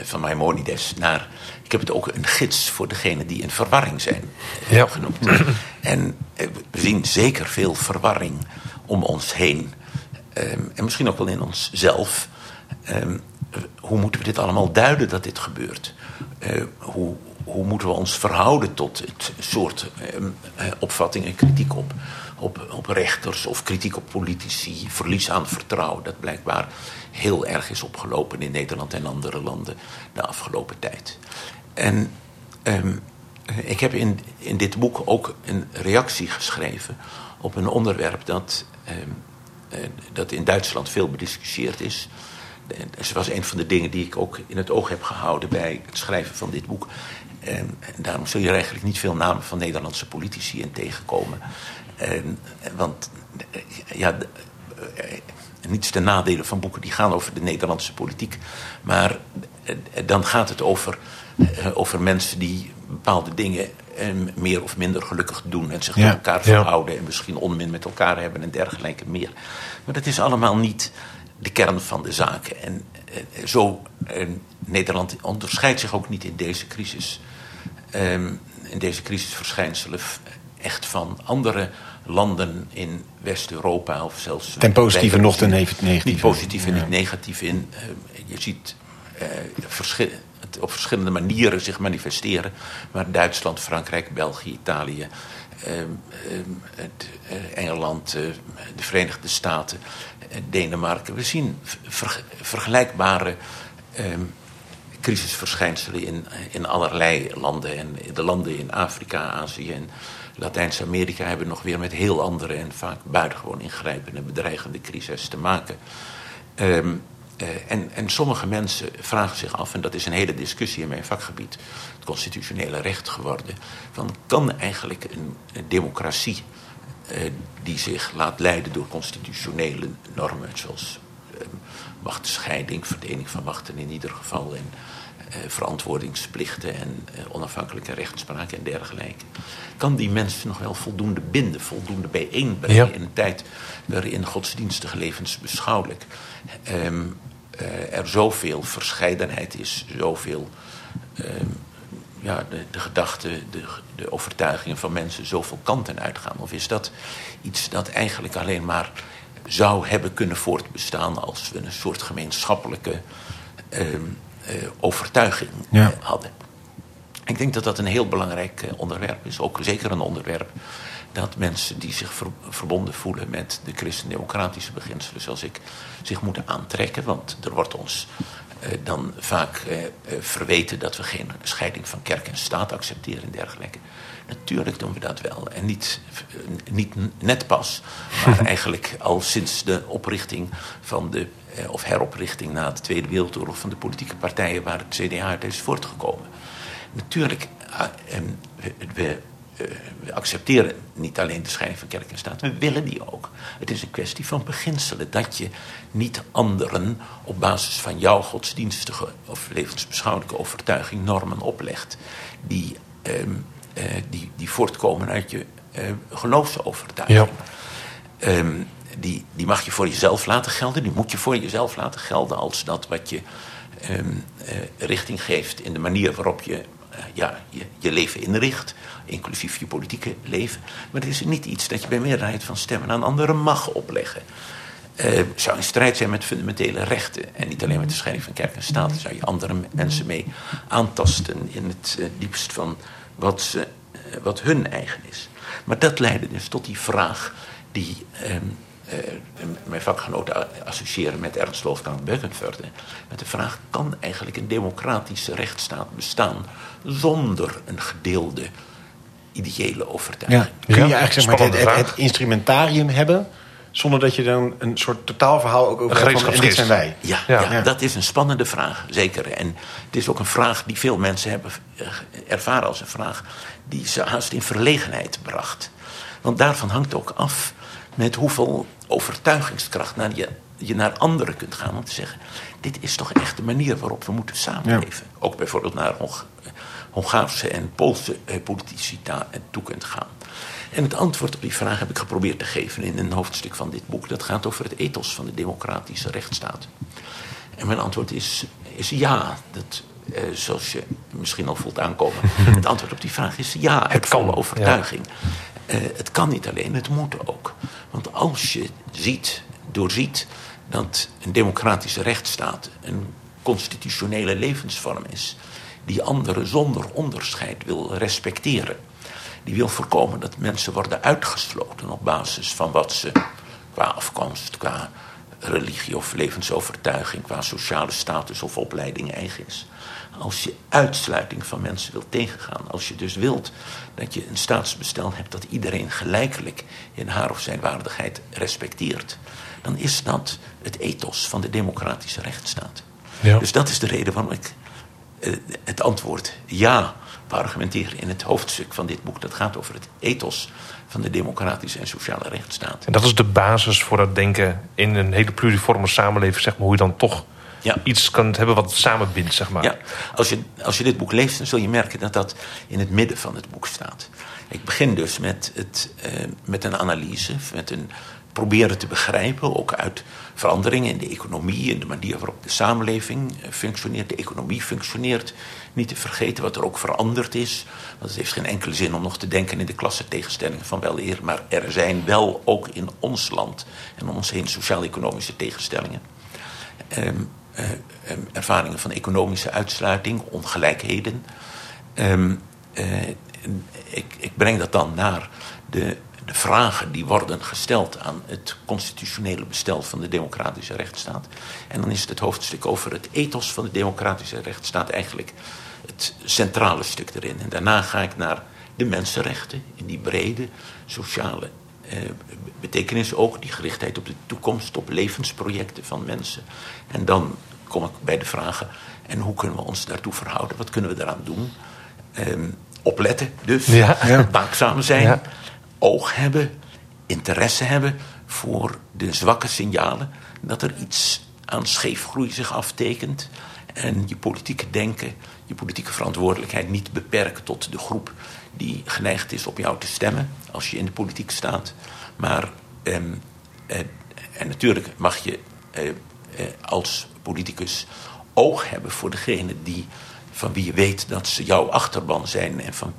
van Maimonides. Naar, ik heb het ook een gids voor degenen die in verwarring zijn ja. genoemd. En we zien zeker veel verwarring om ons heen. Ehm, en misschien ook wel in onszelf. Um, hoe moeten we dit allemaal duiden dat dit gebeurt? Hoe, hoe moeten we ons verhouden tot het soort um, opvatting en kritiek op, op, op rechters of kritiek op politici, verlies aan vertrouwen, dat blijkbaar heel erg is opgelopen in Nederland en andere landen de afgelopen tijd. En um, ik heb in, in dit boek ook een reactie geschreven op een onderwerp dat um, eh, dat in Duitsland veel bediscussieerd is. Dat was een van de dingen die ik ook in het oog heb gehouden bij het schrijven van dit boek. En daarom zul je er eigenlijk niet veel namen van Nederlandse politici in tegenkomen. Want ja, eh, niets ten nadele van boeken die gaan over de Nederlandse politiek. Maar eh, dan gaat het over, over mensen die bepaalde dingen meer of minder gelukkig doen. En zich ja. elkaar verhouden en misschien onmin met elkaar hebben en dergelijke meer. Maar dat is allemaal niet de kern van de zaak. En eh, zo, eh, Nederland onderscheidt zich ook niet in deze crisis. Ehm, in deze crisisverschijnselen echt van andere landen in West-Europa of zelfs... Ten positieve nog ten negatieve. Niet positief en niet negatief in. Uh, je ziet uh, op verschillende manieren zich manifesteren. Maar Duitsland, Frankrijk, België, Italië, ehm, ehm, het, eh, Engeland, eh, de Verenigde Staten, eh, Denemarken. We zien vergelijkbare ehm, crisisverschijnselen in, in allerlei landen. En de landen in Afrika, Azië en Latijns-Amerika hebben nog weer met heel andere en vaak buitengewoon ingrijpende bedreigende crises te maken. Um, uh, en, en sommige mensen vragen zich af, en dat is een hele discussie in mijn vakgebied, het constitutionele recht geworden, van kan eigenlijk een, democratie uh, die zich laat leiden door constitutionele normen, zoals uh, machtsscheiding, verdeling van machten in ieder geval, en verantwoordingsplichten en onafhankelijke rechtspraak en dergelijke, kan die mensen nog wel voldoende binden, voldoende bijeenbrengen ja. in een tijd waarin godsdienstige levens beschouwelijk um, uh, er zoveel verscheidenheid is, zoveel. Uh, ja, de, de gedachten, de, de overtuigingen van mensen zoveel kanten uitgaan? Of is dat iets dat eigenlijk alleen maar zou hebben kunnen voortbestaan als we een soort gemeenschappelijke uh, overtuiging ja. hadden? Ik denk dat dat een heel belangrijk onderwerp is. Ook zeker een onderwerp dat mensen die zich verbonden voelen met de christendemocratische beginselen, zoals ik, zich moeten aantrekken. Want er wordt ons eh, dan vaak eh, eh, verweten dat we geen scheiding van kerk en staat accepteren en dergelijke. Natuurlijk doen we dat wel. En niet, eh, niet net pas, maar *laughs* eigenlijk al sinds de oprichting van de, eh, of heroprichting na de Tweede Wereldoorlog van de politieke partijen waar het CDA uit is voortgekomen. Natuurlijk, uh, we eh, we accepteren niet alleen de scheiding van kerk en staat, we willen die ook. Het is een kwestie van beginselen. Dat je niet anderen op basis van jouw godsdienstige of levensbeschouwelijke overtuiging normen oplegt. Die, ehm, eh, die, die voortkomen uit je geloofsovertuiging. Ja. Ehm, die, die mag je voor jezelf laten gelden. Die moet je voor jezelf laten gelden als dat wat je ehm, richting geeft in de manier waarop je ja, je, je leven inricht inclusief je politieke leven. Maar het is niet iets dat je bij meerderheid van stemmen aan anderen mag opleggen. Uh, zou in strijd zijn met fundamentele rechten. En niet alleen met de scheiding van kerk en staat. Zou je andere mensen mee aantasten in het diepst van wat, ze, wat hun eigen is. Maar dat leidde dus tot die vraag die ehm, mijn vakgenoten associëren met Ernst Wolfgang Beukenförde. Met de vraag, kan eigenlijk een democratische rechtsstaat bestaan zonder een gedeelde ideële overtuiging. Ja. Kun je eigenlijk zeg maar, het, het, instrumentarium hebben... zonder dat je dan een soort totaalverhaal ook over hebt van... en dit zijn wij. Ja, ja, dat is een spannende vraag, zeker. En het is ook een vraag die veel mensen hebben eh, ervaren als een vraag... die ze haast in verlegenheid bracht. Want daarvan hangt ook af met hoeveel overtuigingskracht naar je, je naar anderen kunt gaan... om te zeggen, dit is toch echt de manier waarop we moeten samenleven. Ook bijvoorbeeld naar Hongaarse en Poolse politici toe kunt gaan. En het antwoord op die vraag heb ik geprobeerd te geven in een hoofdstuk van dit boek. Dat gaat over het ethos van de democratische rechtsstaat. En mijn antwoord is, is ja. Dat, eh, zoals je misschien al voelt aankomen. *laughs* het antwoord op die vraag is ja, uit volle overtuiging. Ja. Uh, het kan niet alleen, het moet ook. Als je ziet, doorziet dat een democratische rechtsstaat een constitutionele levensvorm is, die anderen zonder onderscheid wil respecteren die wil voorkomen dat mensen worden uitgesloten op basis van wat ze qua afkomst, qua religie of levensovertuiging, qua sociale status of opleiding eigen is. Als je uitsluiting van mensen wilt tegengaan, als je dus wilt dat je een staatsbestel hebt dat iedereen gelijkelijk in haar of zijn waardigheid respecteert, dan is dat het ethos van de democratische rechtsstaat. Ja. Dus dat is de reden waarom ik eh, het antwoord ja argumenteren in het hoofdstuk van dit boek. Dat gaat over het ethos van de democratische en sociale rechtsstaat. En dat is de basis voor dat denken in een hele pluriforme samenleving, zeg maar, hoe je dan toch ja. iets kan hebben wat samenbindt, zeg maar. Ja, als je, als je dit boek leest, dan zul je merken dat dat in het midden van het boek staat. Ik begin dus met, het, uh, met een analyse, met een proberen te begrijpen, ook uit veranderingen in de economie, in de manier waarop de samenleving eh, functioneert, de economie functioneert. Niet te vergeten wat er ook veranderd is. Want het heeft geen enkele zin om nog te denken in de klassentegenstellingen van wel eer, maar er zijn wel ook in ons land en om ons heen sociaal-economische tegenstellingen. Eh, ehm, ervaringen van economische uitsluiting, ongelijkheden. Eh, ik, ik breng dat dan naar de de vragen die worden gesteld aan het constitutionele bestel van de democratische rechtsstaat. En dan is het het hoofdstuk over het ethos van de democratische rechtsstaat eigenlijk het centrale stuk erin. En daarna ga ik naar de mensenrechten in die brede sociale eh, betekenis ook, die gerichtheid op de toekomst, op levensprojecten van mensen. En dan kom ik bij de vragen, en hoe kunnen we ons daartoe verhouden? Wat kunnen we daaraan doen? Eh, opletten dus, ja, ja. waakzaam zijn. Ja oog hebben, interesse hebben voor de zwakke signalen dat er iets aan scheefgroei zich aftekent. En je politieke denken, je politieke verantwoordelijkheid niet beperken tot de groep die geneigd is op jou te stemmen als je in de politiek staat. Maar, ehm, eh, en natuurlijk mag je eh, eh, als politicus oog hebben voor degene die, van wie je weet dat ze jouw achterban zijn en van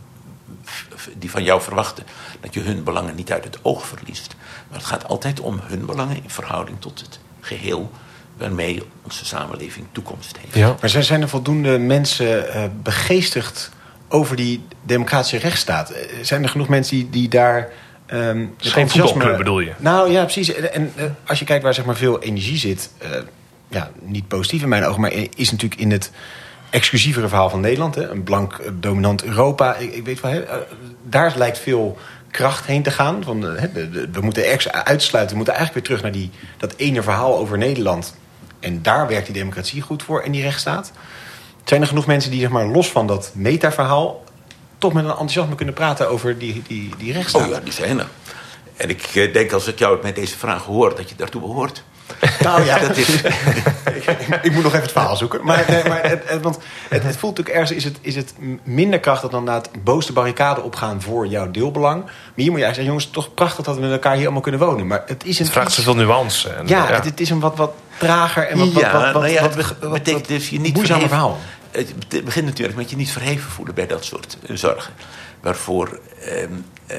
die van jou verwachten dat je hun belangen niet uit het oog verliest. Maar het gaat altijd om hun belangen in verhouding tot het geheel waarmee onze samenleving toekomst heeft. Ja. Maar zijn er voldoende mensen uh, begeestigd over die democratische rechtsstaat? Eh, zijn er genoeg mensen die, die daar... Um, geen voetbalclub bedoel je? Nou ja, precies. En uh, als je kijkt waar zeg maar, veel energie zit... Uh, ja, niet positief in mijn ogen, maar is natuurlijk in het exclusievere verhaal van Nederland. Hè? Een blank eh, dominant Europa. Ik, ik weet wel, hè? Eh, daar lijkt veel kracht heen te gaan. Van, eh, hè, we moeten ergens uitsluiten. We moeten eigenlijk weer terug naar die, dat ene verhaal over Nederland. En daar werkt die democratie goed voor en die rechtsstaat. Zijn er genoeg mensen die zeg maar, los van dat metaverhaal... toch met een enthousiasme kunnen praten over die, die, die rechtsstaat? Oh ja, die zijn er. En ik denk als ik jou met deze vraag hoor, dat je daartoe behoort. Nou ja, *laughs* dat is. ik, moet nog even het verhaal zoeken. Maar, nee, maar het, want het, het, voelt natuurlijk ergens: is het, is het minder krachtig dan na het boos de barricade opgaan voor jouw deelbelang. Maar hier moet je eigenlijk zeggen: jongens, toch prachtig dat we met elkaar hier allemaal kunnen wonen. Maar het is een. Het vraagt zoveel nuance. En, ja, ja. Het, is een wat, wat trager en wat. Ja, wat, wat, nou ja, wat, betekent dus je niet. Moeizamer verhaal. Het begint natuurlijk met je niet verheven voelen bij dat soort eh, zorgen. Waarvoor. Ehm, eh,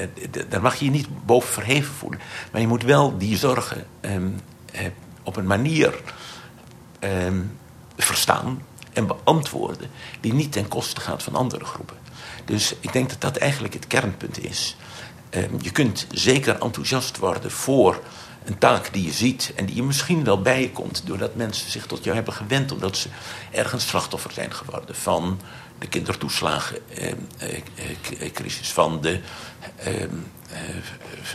daar mag je je niet boven verheven voelen. Maar je moet wel die zorgen. Ehm, eh, op een manier ehm, verstaan en beantwoorden die niet ten koste gaat van andere groepen. Dus ik denk dat dat eigenlijk het kernpunt is. Ehm, je kunt zeker enthousiast worden voor een taak die je ziet en die je misschien wel bij je komt doordat mensen zich tot jou hebben gewend omdat ze ergens slachtoffer zijn geworden van de kindertoeslagencrisis, ehm, van de eh,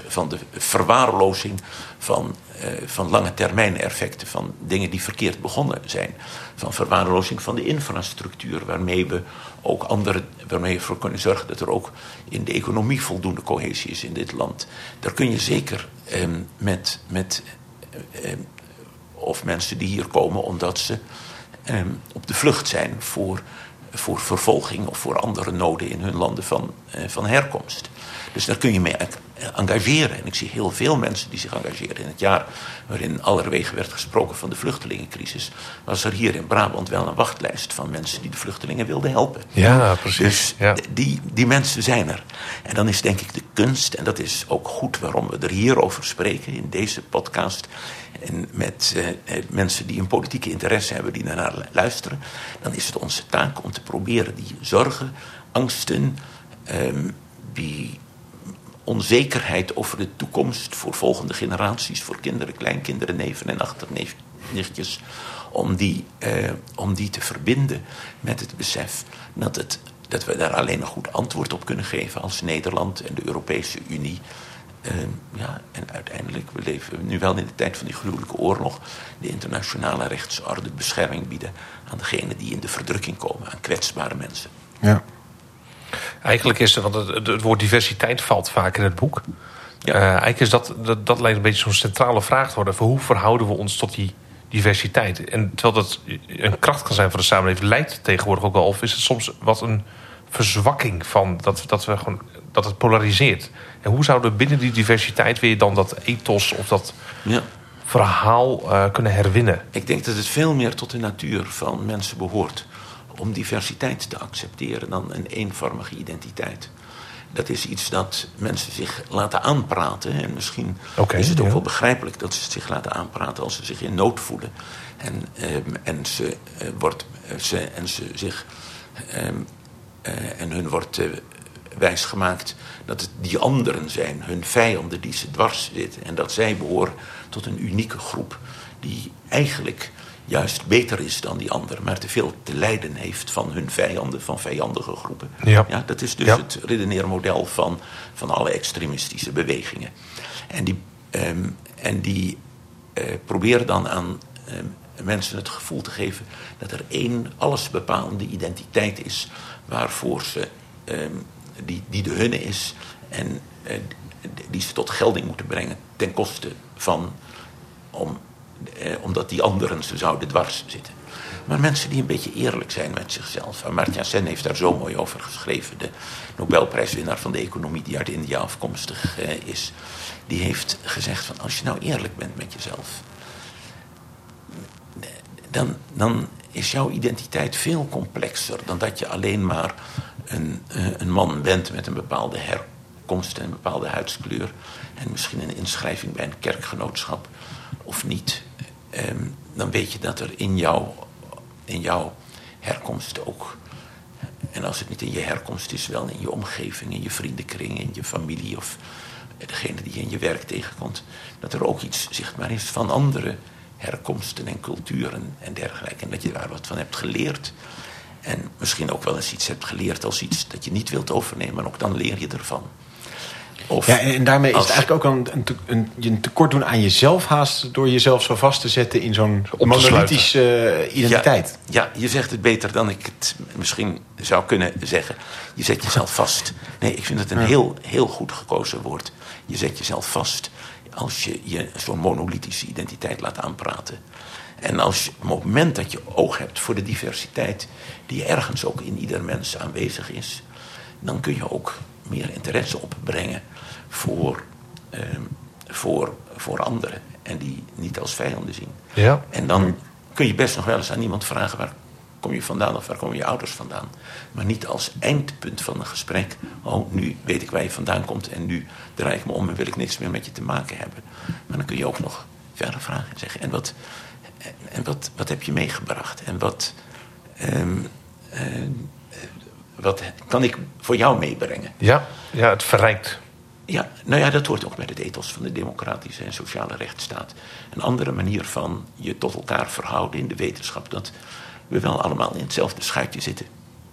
van de verwaarlozing van, uh, van lange termijn effecten van dingen die verkeerd begonnen zijn. Van verwaarlozing van de infrastructuur, waarmee we ook andere, waarmee we ervoor kunnen zorgen dat er ook in de economie voldoende cohesie is in dit land. Daar kun je zeker eh, met, met eh, of mensen die hier komen omdat ze eh, op de vlucht zijn voor voor vervolging of voor andere noden in hun landen van, van herkomst. Dus daar kun je mee engageren. En ik zie heel veel mensen die zich engageren. In het jaar waarin allerwege werd gesproken van de vluchtelingencrisis, was er hier in Brabant wel een wachtlijst van mensen die de vluchtelingen wilden helpen. Ja, precies. Dus ja. Die, die mensen zijn er. En dan is denk ik de kunst, en dat is ook goed waarom we er hier over spreken in deze podcast. En met eh, eh mensen die een politieke interesse hebben, die daarnaar luisteren. Dan is het onze taak om te proberen die zorgen, angsten, ehm, die onzekerheid over de toekomst voor volgende generaties, voor kinderen, kleinkinderen, neven en achternichtjes, om die, eh, om die te verbinden met het besef dat, het, dat we daar alleen een goed antwoord op kunnen geven als Nederland en de Europese Unie. Uh, ja, en uiteindelijk, we leven nu wel in de tijd van die gruwelijke oorlog, de internationale rechtsorde bescherming bieden aan degenen die in de verdrukking komen, aan kwetsbare mensen. Ja. Eigenlijk is er, want het, het, woord diversiteit valt vaak in het boek. Ja. Uh, eigenlijk is dat, dat, dat lijkt een beetje zo'n centrale vraag te worden. Voor hoe verhouden we ons tot die diversiteit? En terwijl dat een kracht kan zijn voor de samenleving, lijkt het tegenwoordig ook wel. Of is het soms wat een verzwakking van dat, dat, we gewoon, dat het polariseert? En hoe zouden we binnen die diversiteit weer dan dat ethos of dat ja. verhaal uh, kunnen herwinnen? Ik denk dat het veel meer tot de natuur van mensen behoort om diversiteit te accepteren dan een eenvormige identiteit. Dat is iets dat mensen zich laten aanpraten. En misschien okay, is het ook ja. wel begrijpelijk dat ze het zich laten aanpraten als ze zich in nood voelen. En, um, en, ze, uh, wordt, uh, ze, en ze zich. Um, uh, en hun wordt wijsgemaakt dat het die anderen zijn, hun vijanden die ze dwars zitten. En dat zij behoren tot een unieke groep die eigenlijk juist beter is dan die ander, maar te veel te lijden heeft van hun vijanden, van vijandige groepen. Ja. ja dat is dus ja. het redeneermodel van, van alle extremistische bewegingen. En die, um, en die uh, proberen dan aan um, mensen het gevoel te geven dat er één allesbepalende identiteit is waarvoor ze, um, die, die de hunne is en uh, die ze tot gelding moeten brengen ten koste van om eh, omdat die anderen ze zouden dwars zitten. Maar mensen die een beetje eerlijk zijn met zichzelf. Amartya Sen heeft daar zo mooi over geschreven. De Nobelprijswinnaar van de economie die uit India afkomstig eh, is. Die heeft gezegd van als je nou eerlijk bent met jezelf. Dan, dan is jouw identiteit veel complexer dan dat je alleen maar een, uh, een man bent met een bepaalde herkomst en een bepaalde huidskleur. En misschien een inschrijving bij een kerkgenootschap of niet. Um, dan weet je dat er in, jou, in jouw herkomst ook. En als het niet in je herkomst is, wel in je omgeving, in je vriendenkring, in je familie of degene die je in je werk tegenkomt. Dat er ook iets zichtbaar is van andere herkomsten en culturen en dergelijke. En dat je daar wat van hebt geleerd. En misschien ook wel eens iets hebt geleerd als iets dat je niet wilt overnemen. Maar ook dan leer je ervan. Of ja, en daarmee is het eigenlijk ook een, een, een, een tekort doen aan jezelf haast... door jezelf zo vast te zetten in zo'n monolithische uh, identiteit. Ja, ja, je zegt het beter dan ik het misschien zou kunnen zeggen. Je zet jezelf vast. Nee, ik vind het een ja. heel, heel goed gekozen woord. Je zet jezelf vast als je je zo'n monolithische identiteit laat aanpraten. En als je, op het moment dat je oog hebt voor de diversiteit... die ergens ook in ieder mens aanwezig is... dan kun je ook meer interesse opbrengen voor, uh, voor, voor anderen. En die niet als vijanden zien. Ja. En dan kun je best nog wel eens aan iemand vragen... waar kom je vandaan of waar komen je ouders vandaan. Maar niet als eindpunt van een gesprek... oh, nu weet ik waar je vandaan komt... en nu draai ik me om en wil ik niks meer met je te maken hebben. Maar dan kun je ook nog verder vragen en zeggen... en wat, en wat, wat heb je meegebracht? En wat... Um, uh, wat kan ik voor jou meebrengen? Ja, ja het verrijkt. Ja, nou ja, dat hoort ook bij het ethos van de democratische en sociale rechtsstaat. Een andere manier van je tot elkaar verhouden in de wetenschap... dat we wel allemaal in hetzelfde schuitje zitten.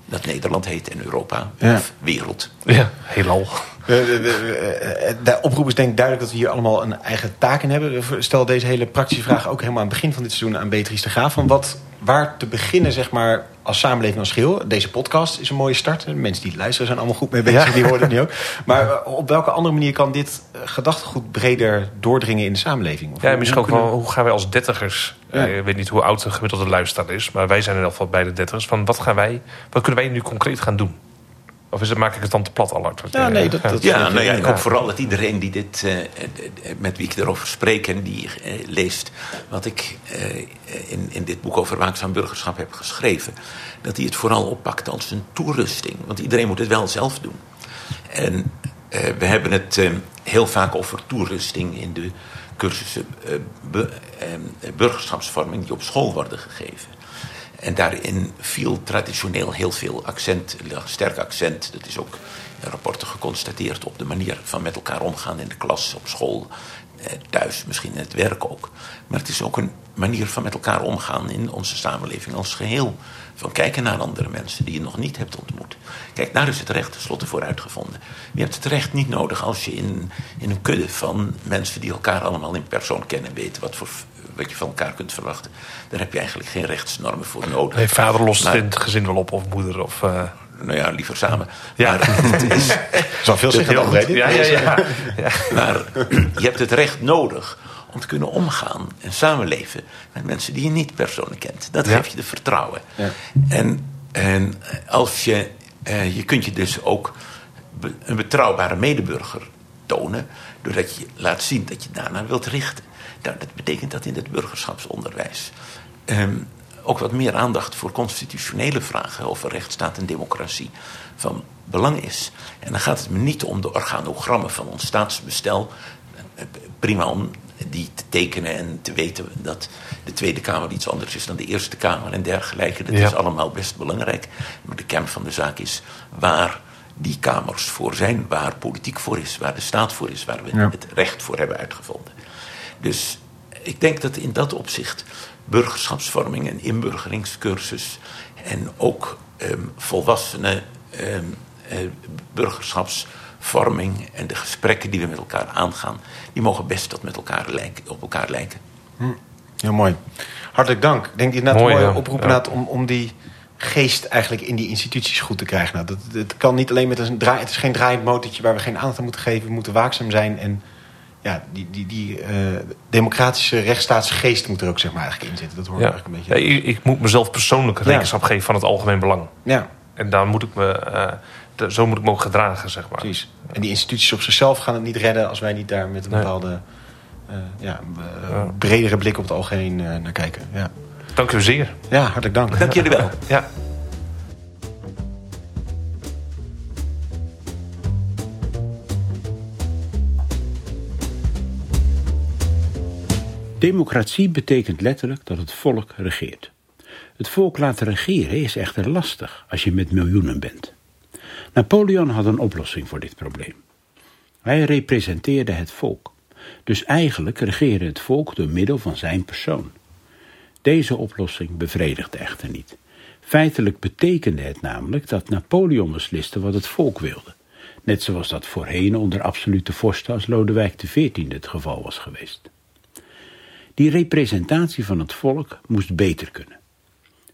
Dat Nederland heet en Europa ja. of wereld. Ja, heelal. De oproep is denk ik duidelijk dat we hier allemaal een eigen taak in hebben. Stel deze hele praktische vraag ook helemaal aan het begin van dit seizoen aan Beatrice de Graaf. Van wat, waar te beginnen, zeg maar, als samenleving als geheel. Deze podcast is een mooie start. De mensen die het luisteren zijn allemaal goed mee bezig, die horen het nu ook. Maar eh, op welke andere manier kan dit uh, gedachtegoed breder doordringen in de samenleving? Of ja, misschien ook wel, hoe gaan wij als dertigers... Ja. Uh, ik weet niet hoe oud de gemiddelde luisteraar is... maar wij zijn in ieder geval bij de dertigers. Van wat, gaan wij, wat kunnen wij nu concreet gaan doen? Of is het, maak ik het dan te plat, Allard? Ja, nee, dat, dat ja, nou ja, ik hoop vooral dat iedereen die dit, uh, met wie ik erover spreek en die uh, leest wat ik uh, in, in dit boek over waakzaam burgerschap heb geschreven, dat hij het vooral oppakt als een toerusting. Want iedereen moet het wel zelf doen. En we hebben het heel vaak over toerusting in de cursussen be, burgerschapsvorming die op school worden gegeven. En daarin viel traditioneel heel veel accent, sterk accent. Dat is ook in rapporten geconstateerd op de manier van met elkaar omgaan in de klas, op school, eh, thuis, misschien in het werk ook. Maar het is ook een manier van met elkaar omgaan in onze samenleving als geheel. Van kijken naar andere mensen die je nog niet hebt ontmoet. Kijk, daar is het recht tenslotte voor uitgevonden. Je hebt het recht niet nodig als je in, in een kudde van mensen die elkaar allemaal in persoon kennen, weten wat voor wat je van elkaar kunt verwachten. Daar heb je eigenlijk geen rechtsnormen voor nodig. Nee, vader lost maar, het gezin wel op, of moeder, of... Uh... Nou ja, liever samen. Ja. Maar *laughs* het is... Zal veel zeggen dan, weet ja, ja, ja, *laughs* ja. Maar *clears throat* je hebt het recht nodig om te kunnen omgaan en samenleven met mensen die je niet persoonlijk kent. Dat geeft je de vertrouwen. Ja. En, en als je, eh, je kunt je dus ook een betrouwbare medeburger tonen, doordat je laat zien dat je daarna wilt richten. Dat betekent dat in het burgerschapsonderwijs um, ook wat meer aandacht voor constitutionele vragen over rechtsstaat en democratie van belang is. En dan gaat het me niet om de organogrammen van ons staatsbestel. Prima om die te tekenen en te weten dat de Tweede Kamer iets anders is dan de Eerste Kamer en dergelijke. Dat is allemaal best belangrijk. Maar de kern van de zaak is waar die kamers voor zijn, waar politiek voor is, waar de staat voor is, waar we het recht voor hebben uitgevonden. Dus ik denk dat in dat opzicht burgerschapsvorming en inburgeringscursus en ook um, volwassenen um, uh, burgerschapsvorming en de gesprekken die we met elkaar aangaan, die mogen best tot met elkaar lijken, op elkaar lijken. Hm. Heel mooi. Hartelijk dank. Ik denk je net mooi, mooi oproepen ja. om, om die geest eigenlijk in die instituties goed te krijgen. Nou, dat, het kan niet alleen met een draai, het is geen draaiend motortje waar we geen aandacht aan moeten geven. We moeten waakzaam zijn en ja, die, die, die uh, democratische rechtsstaatsgeest moet er ook zeg maar, eigenlijk in zitten. Dat hoor ja. eigenlijk een beetje. Ja, ik, ik, moet mezelf persoonlijk rekenschap ja. geven van het algemeen belang. Ja. En daar moet ik me, uh, de, zo moet ik me ook gedragen, zeg maar. Precies. En die instituties op zichzelf gaan het niet redden als wij niet daar met een nee. bepaalde uh, ja, bredere blik op het algemeen naar kijken. Ja. Dank u zeer. Ja, hartelijk dank. Dank jullie wel. ja. Democratie betekent letterlijk dat het volk regeert. Het volk laten regeren is echter lastig als je met miljoenen bent. Napoleon had een oplossing voor dit probleem. Hij representeerde het volk, dus eigenlijk regeerde het volk door middel van zijn persoon. Deze oplossing bevredigde echter niet. Feitelijk betekende het namelijk dat Napoleon besliste wat het volk wilde, net zoals dat voorheen onder absolute vorsten als Lodewijk XIV het geval was geweest. Die representatie van het volk moest beter kunnen.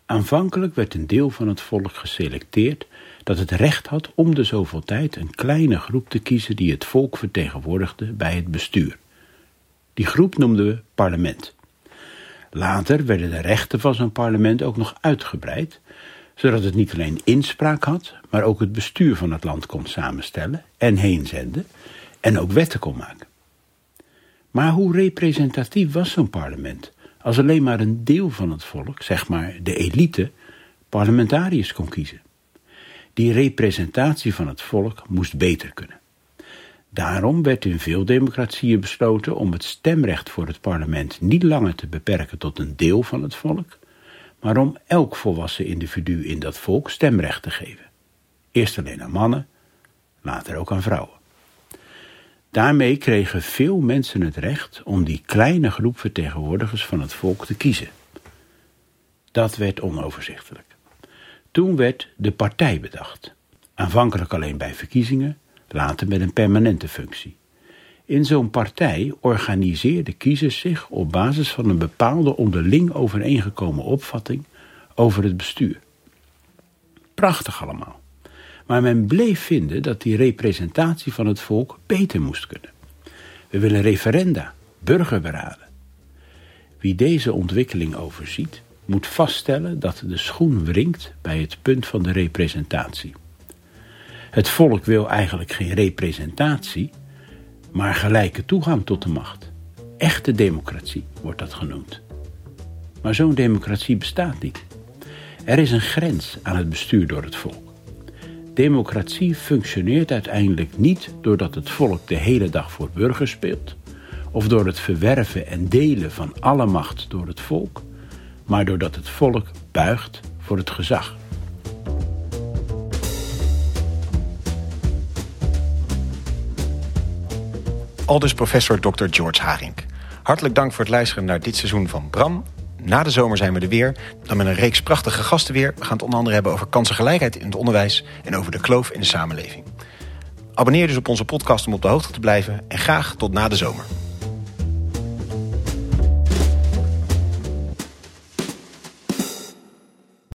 Aanvankelijk werd een deel van het volk geselecteerd dat het recht had om de zoveel tijd een kleine groep te kiezen die het volk vertegenwoordigde bij het bestuur. Die groep noemden we parlement. Later werden de rechten van zo'n parlement ook nog uitgebreid, zodat het niet alleen inspraak had, maar ook het bestuur van het land kon samenstellen en heenzenden en ook wetten kon maken. Maar hoe representatief was zo'n parlement als alleen maar een deel van het volk, zeg maar de elite, parlementariërs kon kiezen? Die representatie van het volk moest beter kunnen. Daarom werd in veel democratieën besloten om het stemrecht voor het parlement niet langer te beperken tot een deel van het volk, maar om elk volwassen individu in dat volk stemrecht te geven. Eerst alleen aan mannen, later ook aan vrouwen. Daarmee kregen veel mensen het recht om die kleine groep vertegenwoordigers van het volk te kiezen. Dat werd onoverzichtelijk. Toen werd de partij bedacht. Aanvankelijk alleen bij verkiezingen, later met een permanente functie. In zo'n partij organiseerden kiezers zich op basis van een bepaalde onderling overeengekomen opvatting over het bestuur. Prachtig allemaal. Maar men bleef vinden dat die representatie van het volk beter moest kunnen. We willen referenda, burgerberaden. Wie deze ontwikkeling overziet, moet vaststellen dat de schoen wringt bij het punt van de representatie. Het volk wil eigenlijk geen representatie, maar gelijke toegang tot de macht. Echte democratie wordt dat genoemd. Maar zo'n democratie bestaat niet. Er is een grens aan het bestuur door het volk. Democratie functioneert uiteindelijk niet doordat het volk de hele dag voor burgers speelt, of door het verwerven en delen van alle macht door het volk, maar doordat het volk buigt voor het gezag. Aldus professor Dr. George Haring. Hartelijk dank voor het luisteren naar dit seizoen van Bram. Na de zomer zijn we er weer. Dan met een reeks prachtige gasten weer. We gaan het onder andere hebben over kansengelijkheid in het onderwijs... en over de kloof in de samenleving. Abonneer dus op onze podcast om op de hoogte te blijven. En graag tot na de zomer.